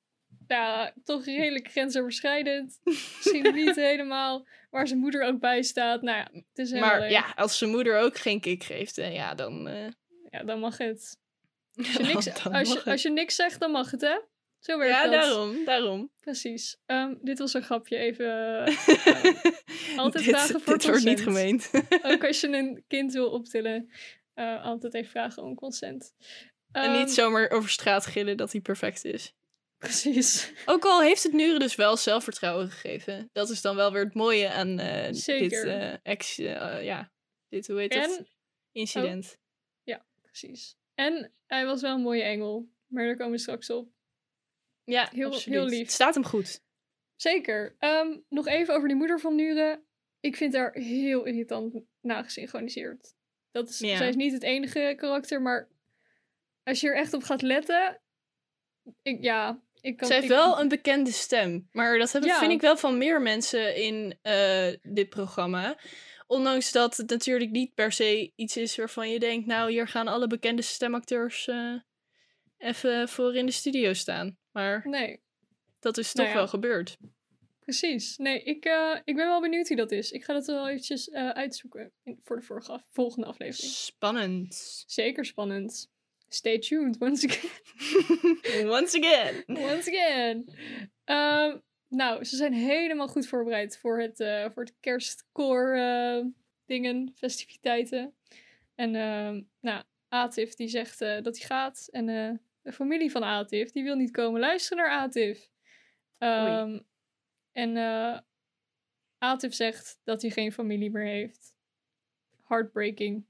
ja, toch redelijk grensoverschrijdend. Misschien niet helemaal waar zijn moeder ook bij staat. Nou ja, het is helemaal maar leuk. ja, als zijn moeder ook geen kick geeft, eh, ja, dan... eh, Ja, dan mag het. Als je, niks, als, je, het. als je niks zegt, dan mag het, hè? Zo werkt Ja, dat. daarom, daarom. Precies. Ehm, dit was een grapje even. eh, altijd dit, vragen voor Dit wordt niet consent. gemeend. ook als je een kind wil optillen, eh, altijd even vragen om consent. en Ehm, niet zomaar over straat gillen dat hij perfect is. Precies. Ook al heeft het Nure dus wel zelfvertrouwen gegeven. Dat is dan wel weer het mooie aan eh, dit ex... ja, dit, hoe heet het? En, Incident. precies. En hij was wel een mooie engel. Maar daar komen we straks op. Ja, heel- absoluut. heel lief. Het staat hem goed. Zeker. Ehm, nog even over die moeder van Nure. Ik vind haar heel irritant nagesynchroniseerd. Dat is, Ja. Zij is niet het enige karakter, maar als je er echt op gaat letten. Ik, ja, ik kan. Ze heeft ik- wel een bekende stem. Maar dat heb, Ja. vind ik wel van meer mensen in eh, dit programma. Ondanks dat het natuurlijk niet per se iets is waarvan je denkt... nou, hier gaan alle bekende stemacteurs eh, even voor in de studio staan. Maar Nee, dat is toch Nou ja. wel gebeurd. precies. Nee, ik, eh, ik ben wel benieuwd wie dat is. Ik ga dat wel eventjes eh, uitzoeken in, voor de vorige af- volgende aflevering. Spannend. Zeker spannend. Stay tuned once again. Once again. Once again. Ehm, nou, ze zijn helemaal goed voorbereid voor het, eh, voor het kerstkoor dingen, festiviteiten. En ehm, nou, Atif die zegt dat hij gaat. En de familie van Atif die wil niet komen luisteren naar Atif. Ehm, en eh Atif zegt dat hij geen familie meer heeft. Heartbreaking.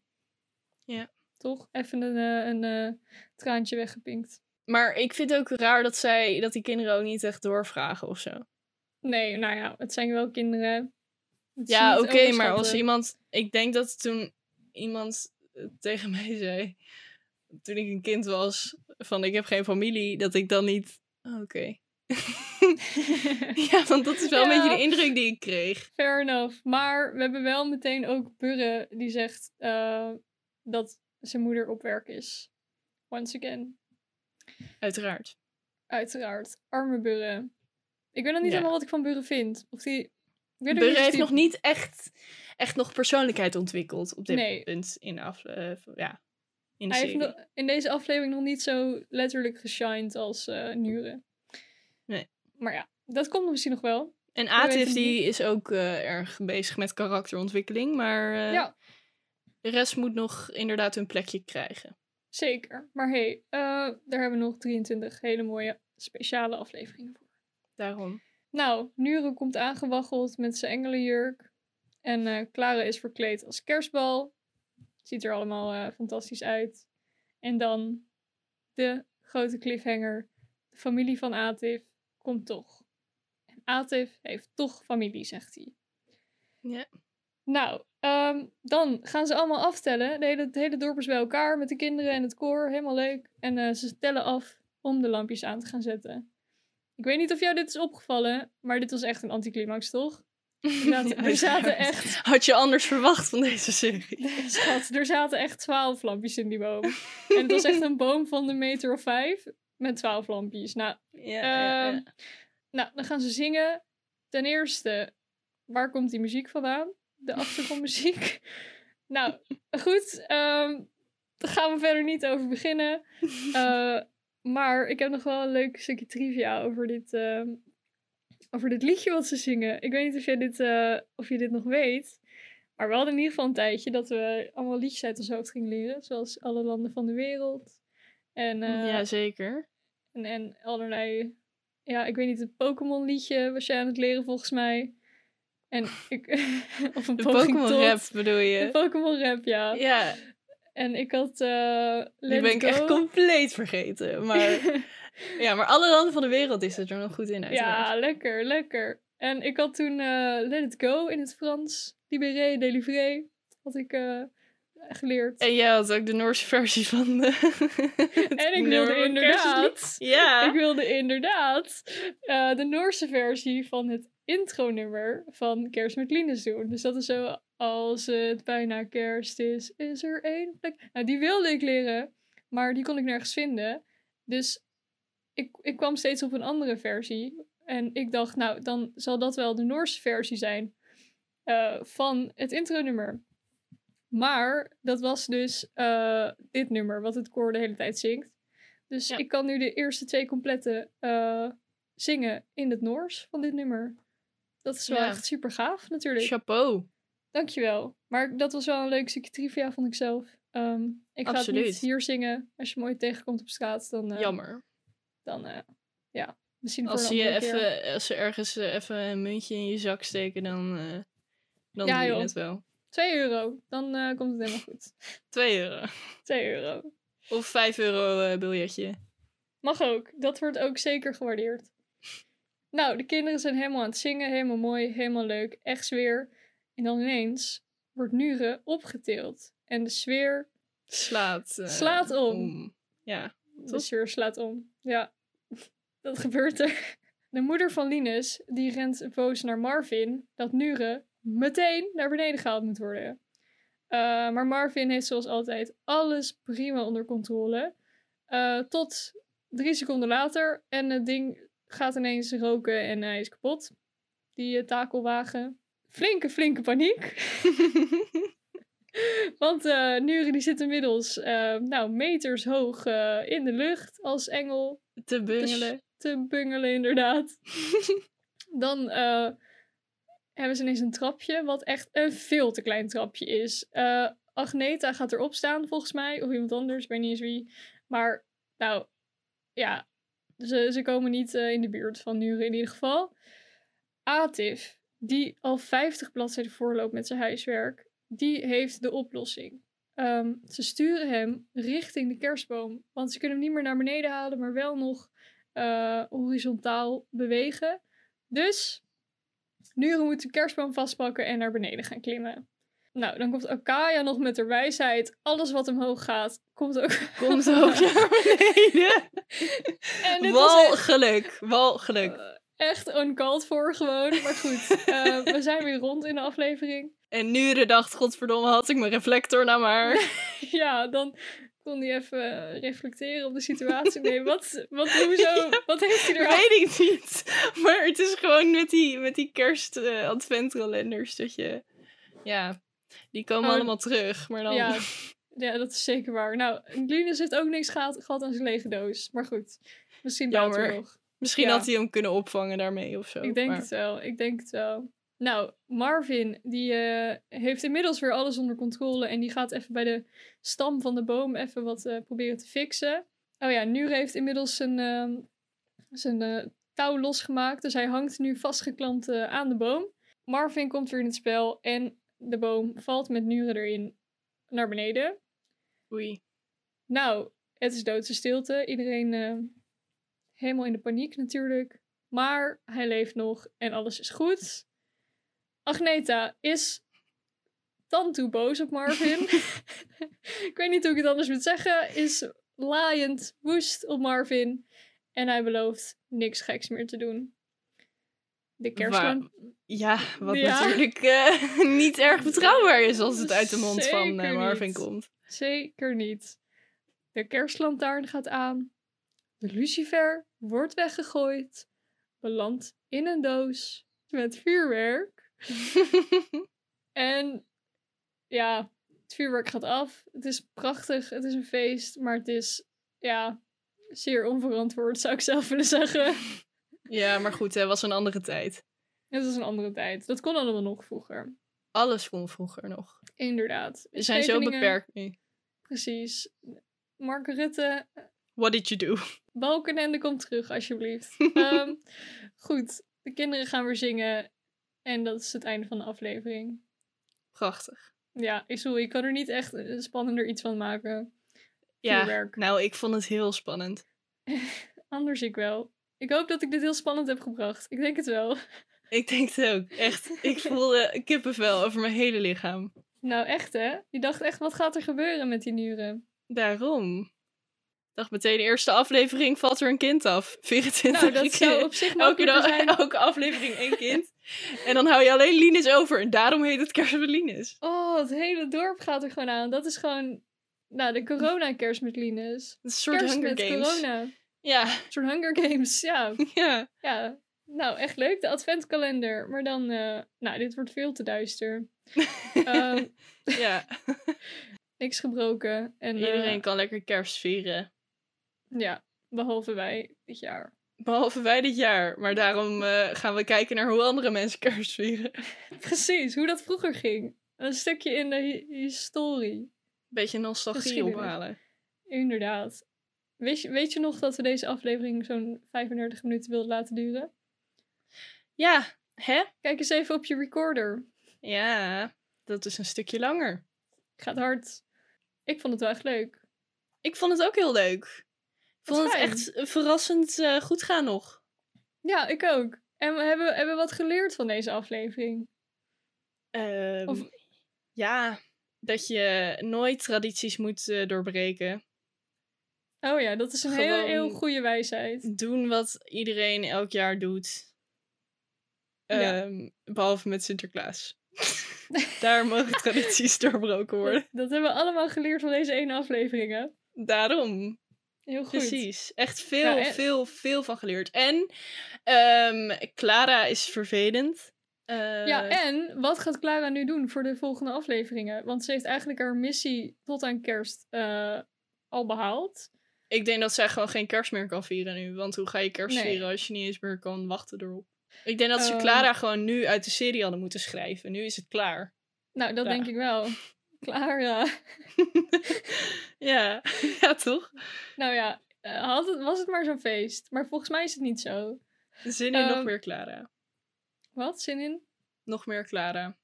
Ja. Toch? Even een, eh, een eh, traantje weggepinkt. Maar ik vind het ook raar dat zij dat die kinderen ook niet echt doorvragen of zo. Nee, nou ja, het zijn wel kinderen. Het Ja, oké, maar als iemand. Ik denk dat toen iemand tegen mij zei. Toen ik een kind was. Van ik heb geen familie. Dat ik dan niet. oh, oké. ja, want dat is wel een beetje de indruk die ik kreeg. Fair enough. Maar we hebben wel meteen ook Burre die zegt eh, dat zijn moeder op werk is. Once again. Uiteraard. Uiteraard. Arme Burre. Ik weet nog niet Ja. helemaal wat ik van Burre vind. Of die... Burre heeft die- nog niet echt, echt nog persoonlijkheid ontwikkeld op dit Nee. punt in af, eh, ja, in de Hij heeft serie. in deze aflevering nog niet zo letterlijk geshined als eh Nure. Nee. Maar ja, dat komt misschien nog wel. En Atif die is ook eh, erg bezig met karakterontwikkeling, maar eh, Ja. de rest moet nog inderdaad hun plekje krijgen. Zeker. Maar hey, daar hebben we nog 23 hele mooie speciale afleveringen voor. Daarom. Nou, Nure komt aangewaggeld met zijn engelenjurk. En Clara is verkleed als kerstbal. Ziet er allemaal eh, fantastisch uit. En dan de grote cliffhanger. De familie van Atif komt toch. En Atif heeft toch familie, zegt hij. Ja. Nou, ehm, dan gaan ze allemaal aftellen. De hele, het hele dorp is bij elkaar met de kinderen en het koor. Helemaal leuk. En eh, ze tellen af om de lampjes aan te gaan zetten. Ik weet niet of jou dit is opgevallen, maar dit was echt een anticlimax, toch? Er er zaten echt, Had je anders verwacht van deze serie? schat, er zaten echt twaalf lampjes in die boom. En het was echt een boom van een meter of vijf met twaalf lampjes. Nou, Ja, ja, Ehm, ja. nou, dan gaan ze zingen. Ten eerste, waar komt die muziek vandaan? De achtergrondmuziek. nou, goed. ehm daar gaan we verder niet over beginnen. Eh, maar ik heb nog wel een leuk stukje trivia over dit, ehm, over dit liedje wat ze zingen. Ik weet niet of, jij dit, eh, of je dit nog weet. Maar we hadden in ieder geval een tijdje dat we allemaal liedjes uit ons hoofd gingen leren. Zoals Alle Landen van de Wereld. En, eh, ja, zeker. en, en allerlei. Ja, ik weet niet, het Pokémon liedje was jij aan het leren volgens mij. En ik. of een Pokémon rap bedoel je? Pokémon rap, ja. Ja, En ik had. eh die ben ik echt compleet vergeten. Maar, ja, maar alle landen van de wereld is het er nog goed in uiteraard. ja, lekker, lekker. En ik had toen eh, Let It Go in het Frans. Libéré, délivré. Had ik eh, geleerd. En jij had ook de Noorse versie van de... En ik wilde inderdaad. Ja. Ik wilde inderdaad eh, de Noorse versie van het intronummer van Kerst met Linus doen. Dus dat is zo, als het bijna kerst is, is er één plek. Nou, die wilde ik leren, maar die kon ik nergens vinden. Dus ik, ik kwam steeds op een andere versie. En ik dacht, nou, dan zal dat wel de Noorse versie zijn eh, van het intronummer. Maar dat was dus eh, dit nummer, wat het koor de hele tijd zingt. Dus Ja. ik kan nu de eerste twee complete eh, zingen in het Noors van dit nummer. Dat is wel Ja. echt super gaaf natuurlijk. Chapeau. Dankjewel. Maar dat was wel een leuk stukje trivia, vond ik zelf. Ehm, ik ga het niet hier zingen. Als je me ooit tegenkomt op straat, dan, Jammer. Dan eh, ja, misschien Als je keer. even, als ze ergens eh, even een muntje in je zak steken, dan, eh, dan Ja, doe je het wel. 2 euro, dan komt het helemaal goed. 2 euro. 2 euro. Of 5 euro biljetje. Mag ook. Dat wordt ook zeker gewaardeerd. Nou, de kinderen zijn helemaal aan het zingen. Helemaal mooi, helemaal leuk. Echt sfeer. En dan ineens wordt Nure opgetild. En de sfeer, Slaat. Slaat om. Ja. De sfeer slaat om. Ja, dat gebeurt er. De moeder van Linus, die rent boos naar Marvin. Dat Nure meteen naar beneden gehaald moet worden. Eh, maar Marvin heeft zoals altijd alles prima onder controle. Eh, tot drie seconden later. En het ding gaat ineens roken en hij is kapot. Die eh, takelwagen. Flinke, flinke paniek. Want eh Nure die zit inmiddels eh, nou, meters hoog eh, in de lucht als engel Te bungelen. te bungelen, inderdaad. Dan hebben ze ineens een trapje, wat echt een veel te klein trapje is. Agneta gaat erop staan, volgens mij. Of iemand anders, ik weet niet eens wie. Maar, nou, ja. Ze, ze komen niet in de buurt van Nure in ieder geval. Atif, die al 50 bladzijden voorloopt met zijn huiswerk, die heeft de oplossing. Ehm, ze sturen hem richting de kerstboom. Want ze kunnen hem niet meer naar beneden halen, maar wel nog eh, horizontaal bewegen. Dus Nure moet de kerstboom vastpakken en naar beneden gaan klimmen. Nou, dan komt Akaya nog met haar wijsheid. Alles wat omhoog gaat, komt ook, Komt ook naar beneden. En dit was echt, Walgeluk. Walgeluk. eh, echt uncalled voor gewoon. Maar goed, eh, we zijn weer rond in de aflevering. En nu de dacht, godverdomme, had ik mijn reflector nou maar. Ja, dan kon hij even eh, reflecteren op de situatie. Nee, wat, wat, hoezo, wat heeft hij er Weet ik niet. Maar het is gewoon met die, met die kerst adventkalenders dat je... Ja, die komen Oh, allemaal terug. Maar dan... Ja, ja, dat is zeker waar. Nou, Linus heeft ook niks gehad, gehad aan zijn lege doos. Maar goed, misschien Jammer. nog. Misschien Ja. had hij hem kunnen opvangen daarmee of zo. Ik denk maar- het wel, ik denk het wel. Nou, Marvin, die eh, heeft inmiddels weer alles onder controle. En die gaat even bij de stam van de boom even wat eh, proberen te fixen. Oh ja, Nure heeft inmiddels zijn, ehm, zijn eh, touw losgemaakt. Dus hij hangt nu vastgeklampt aan de boom. Marvin komt weer in het spel en de boom valt met Nure erin naar beneden. Oei. Nou, Het is doodse stilte. Iedereen helemaal in de paniek natuurlijk. Maar hij leeft nog en alles is goed. Agneta is dan toe boos op Marvin. ik weet niet hoe ik het anders moet zeggen. Is laaiend woest op Marvin. En hij belooft niks geks meer te doen. De kerstman. Ja, wat Ja. natuurlijk eh, niet erg betrouwbaar is als het uit de mond van eh, Marvin niet. komt. Zeker niet. De kerstlantaarn gaat aan. De lucifer wordt weggegooid. Belandt in een doos met vuurwerk. En ja, het vuurwerk gaat af. Het is prachtig. Het is een feest. Maar het is, ja, zeer onverantwoord zou ik zelf willen zeggen. ja, maar goed, het was een andere tijd. Het is een andere tijd. Dat kon allemaal nog vroeger. Alles kon vroeger nog. Inderdaad. We zijn zo beperkt nu. Precies. Mark Rutte, What did you do? Balkenende, kom terug, alsjeblieft. Ehm, goed, de kinderen gaan weer zingen. En dat is het einde van de aflevering. Prachtig. Ja, ik, sorry, ik kan er niet echt eh, spannender iets van maken. Ja, nou, ik vond het heel spannend. Anders ik wel. Ik hoop dat ik dit heel spannend heb gebracht. Ik denk het wel. Ik denk het ook. Echt. Ik voelde kippenvel over mijn hele lichaam. Nou, echt hè? Je dacht echt, wat gaat er gebeuren met die nieren? Daarom. Dacht meteen, de eerste aflevering valt er een kind af. 24 Nou, dat zou op zich elke, dag, zijn. elke aflevering één kind. en dan hou je alleen Linus over. En daarom heet het kerst met Linus. Oh, het hele dorp gaat er gewoon aan. Dat is gewoon, nou, de corona-kerst met Linus. Een soort Kerst Hunger met Games. corona. Ja, Een soort Hunger Games, ja. ja. Ja, nou echt leuk, de adventkalender. Maar dan, eh, nou, dit wordt veel te duister. Ehm, ja. niks gebroken. En, eh, Iedereen kan lekker kerst vieren. Ja, behalve wij dit jaar. Behalve wij dit jaar. Maar daarom eh, gaan we kijken naar hoe andere mensen kerst vieren. Precies, hoe dat vroeger ging. Een stukje in de hi- historie. Beetje nostalgie ophalen. Inderdaad. Weet je, weet je nog dat we deze aflevering zo'n 35 minuten wilden laten duren? Ja, hè? Kijk eens even op je recorder. Ja, dat is een stukje langer. Gaat hard. Ik vond het wel echt leuk. Ik vond het ook heel leuk. Vond het fijn. echt verrassend eh, goed gaan nog. Ja, ik ook. En we hebben, hebben wat geleerd van deze aflevering. Ehm, Of- Ja, dat je nooit tradities moet eh, doorbreken. Oh ja, dat is een heel, Gewoon- heel goede wijsheid. Doen wat iedereen elk jaar doet. Ja. Ehm, Behalve met Sinterklaas. Daar mogen tradities doorbroken worden. Dat, dat hebben we allemaal geleerd van deze ene aflevering, hè? Daarom. Heel goed. Precies. Echt veel, Ja, veel, veel van geleerd. En ehm, Clara is vervelend. Eh, Ja, en wat gaat Clara nu doen voor de volgende afleveringen? Want ze heeft eigenlijk haar missie tot aan kerst eh, al behaald. Ik denk dat zij gewoon geen kerst meer kan vieren nu. Want hoe ga je kerst Nee. vieren als je niet eens meer kan wachten erop? Ik denk dat ze Ehm. Clara gewoon nu uit de serie hadden moeten schrijven. Nu is het klaar. Nou, dat denk ik wel. Clara. ja. ja, toch? Nou ja, eh, had het, was het maar zo'n feest. Maar volgens mij is het niet zo. Zin in nog Ehm. meer Clara. Wat? Zin in? Nog meer Clara.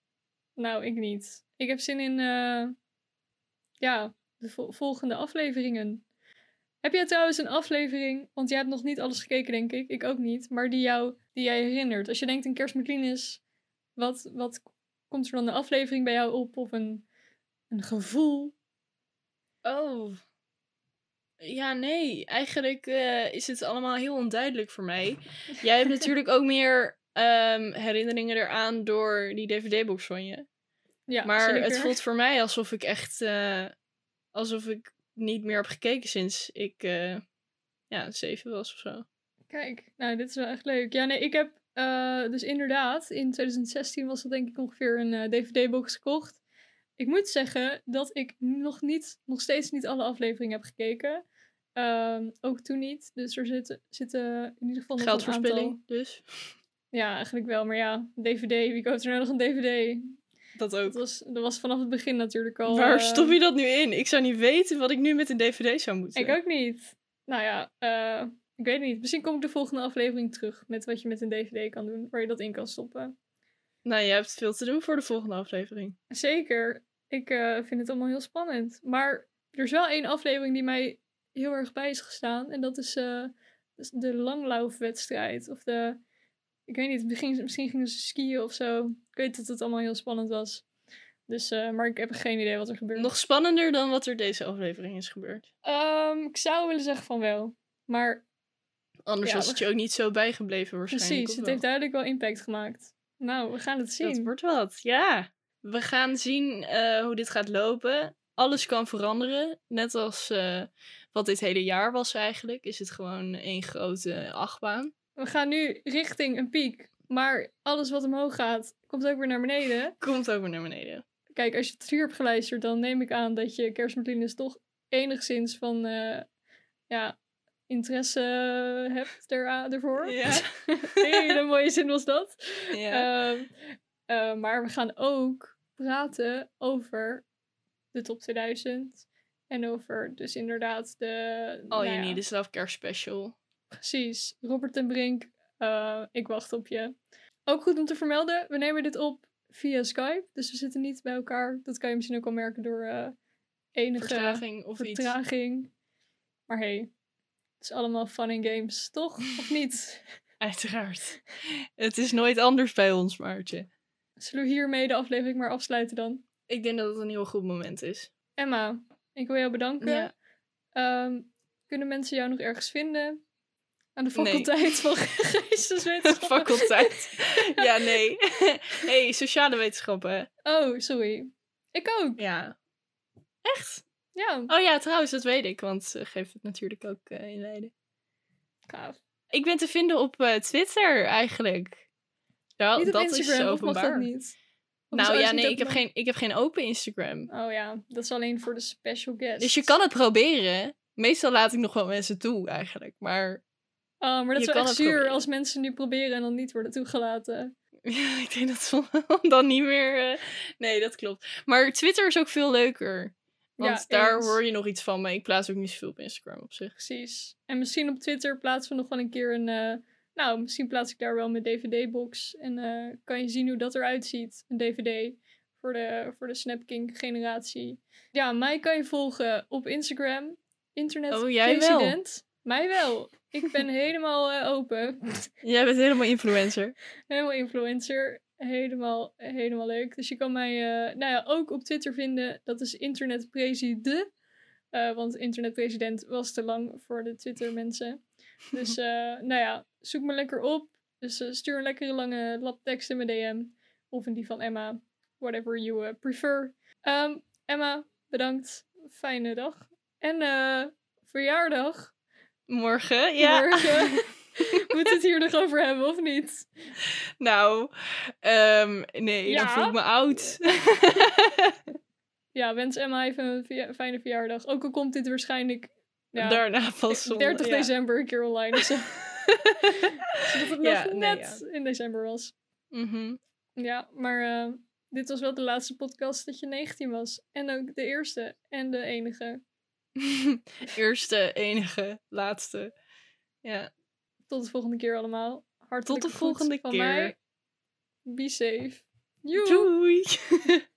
Nou, ik niet. Ik heb zin in, eh, ja, de vol- volgende afleveringen. Heb jij trouwens een aflevering, want jij hebt nog niet alles gekeken, denk ik. Ik ook niet. Maar die, jou, die jij herinnert. Als je denkt een kerst met Linus, wat, wat komt er dan de aflevering bij jou op? Of een, een gevoel? Oh. Ja, nee. Eigenlijk eh, is het allemaal heel onduidelijk voor mij. Jij hebt natuurlijk ook meer ehm, herinneringen eraan door die DVD-box van je. Ja, maar zeker. het voelt voor mij alsof ik echt... eh, alsof ik niet meer heb gekeken sinds ik eh, ja, zeven was of zo. Kijk, nou, dit is wel echt leuk. Ja, nee, ik heb dus inderdaad, in 2016 was dat denk ik ongeveer een DVD-box gekocht. Ik moet zeggen dat ik nog, niet, nog steeds niet alle afleveringen heb gekeken. Ehm, ook toen niet. Dus er zitten, zitten in ieder geval nog aantal... Geldverspilling dus. Ja, eigenlijk wel. Maar ja, DVD. Wie koopt er nou nog een DVD? Dat Dat ook. was, dat was vanaf het begin natuurlijk al... Waar eh, stop je dat nu in? Ik zou niet weten wat ik nu met een DVD zou moeten. Ik ook niet. Nou ja, eh, ik weet niet. Misschien kom ik de volgende aflevering terug met wat je met een DVD kan doen, waar je dat in kan stoppen. Nou, je hebt veel te doen voor de volgende aflevering. Zeker. Ik eh, vind het allemaal heel spannend. Maar er is wel één aflevering die mij heel erg bij is gestaan. En dat is eh, dus de langlaufwedstrijd. Of de, ik weet niet, misschien, misschien gingen ze skiën of zo. Ik weet dat het allemaal heel spannend was. Dus, eh, maar ik heb geen idee wat er gebeurt. Nog spannender dan wat er deze aflevering is gebeurd. Ehm, ik zou willen zeggen van wel. Maar Anders Ja, was het je ook niet zo bijgebleven waarschijnlijk. precies, het wel? heeft duidelijk wel impact gemaakt. Nou, we gaan het zien. Dat wordt wat, ja. We gaan zien eh, hoe dit gaat lopen. Alles kan veranderen. Net als eh, wat dit hele jaar was eigenlijk. Is het gewoon één grote achtbaan. We gaan nu richting een piek. Maar alles wat omhoog gaat, komt ook weer naar beneden. Komt ook weer naar beneden. Kijk, als je het hier hebt geluisterd, dan neem ik aan dat je kerstmartinez toch enigszins van eh, ja, interesse hebt er, ervoor. Ja. Hele mooie zin was dat. ja. Ehm, eh, maar we gaan ook praten over de top 2000. En over dus inderdaad de... All nou You ja, Need Is Love Kerstspecial. Precies. Robert en Brink, eh, ik wacht op je. Ook goed om te vermelden, we nemen dit op via Skype. Dus we zitten niet bij elkaar. Dat kan je misschien ook al merken door eh, enige Vertraging of iets. vertraging. Maar hey, het is allemaal fun and games, toch? Of niet? Uiteraard. Het is nooit anders bij ons, Maartje. Zullen we hiermee de aflevering maar afsluiten dan? Ik denk dat het een heel goed moment is. Emma, ik wil jou bedanken. Ja. Ehm, kunnen mensen jou nog ergens vinden? Aan de Nee. faculteit van geesteswetenschappen? Faculteit. ja, nee. hey, sociale wetenschappen. Oh, sorry. Ik ook. Ja. Echt? Ja, Oh ja, trouwens, dat weet ik, want ze geeft het natuurlijk ook eh, in Leiden. gaaf. Ik ben te vinden op eh, Twitter eigenlijk. Ja, niet op dat Instagram, is of openbaar. dat niet? Of Nou ja, nee, ik heb, geen, ik heb geen open Instagram. Oh ja, dat is alleen voor de special guests. Dus je kan het proberen. Meestal laat ik nog wel mensen toe eigenlijk. Maar Oh, maar dat je is wel kan echt zuur als mensen nu proberen en dan niet worden toegelaten. ja, ik denk dat ze dan niet meer... eh, Nee, dat klopt. Maar Twitter is ook veel leuker. Want Ja, daar eens. hoor je nog iets van. Maar ik plaats ook niet zoveel op Instagram op zich. Precies. En misschien op Twitter plaatsen we nog wel een keer een... eh, nou, misschien plaats ik daar wel mijn DVD-box. En eh, kan je zien hoe dat eruit ziet. Een DVD voor de, voor de Snapking generatie. Ja, mij kan je volgen op Instagram. Internet Oh, jij wel? Mij wel. Ik ben helemaal eh, open. Jij bent helemaal influencer. Helemaal influencer. Helemaal, helemaal leuk. Dus je kan mij eh, nou ja, ook op Twitter vinden. Dat is internetpresident. Eh want internetpresident was te lang voor de Twitter mensen. Dus eh, nou ja, zoek me lekker op. Dus stuur een lekkere lange labtekst in mijn DM. Of in die van Emma. Whatever you prefer. Ehm, Emma, bedankt. Fijne dag. En verjaardag. Morgen, ja. Morgen. Moet het hier nog over hebben of niet? Nou, ehm, nee, Ja. dan voel ik me oud. Ja, wens Emma even een fijne verjaardag. Ook al komt dit waarschijnlijk ja, Daarna pas. zon- 30 ja. december een keer online. Eh, zodat het Ja, nog nee, net in december was. Mhm. Ja, maar eh, dit was wel de laatste podcast dat je 19 was. En ook de eerste en de enige. Eerste, enige, laatste. Ja. Tot de volgende keer allemaal. Hartelijk volgende van keer. Mij. Be safe. Doei!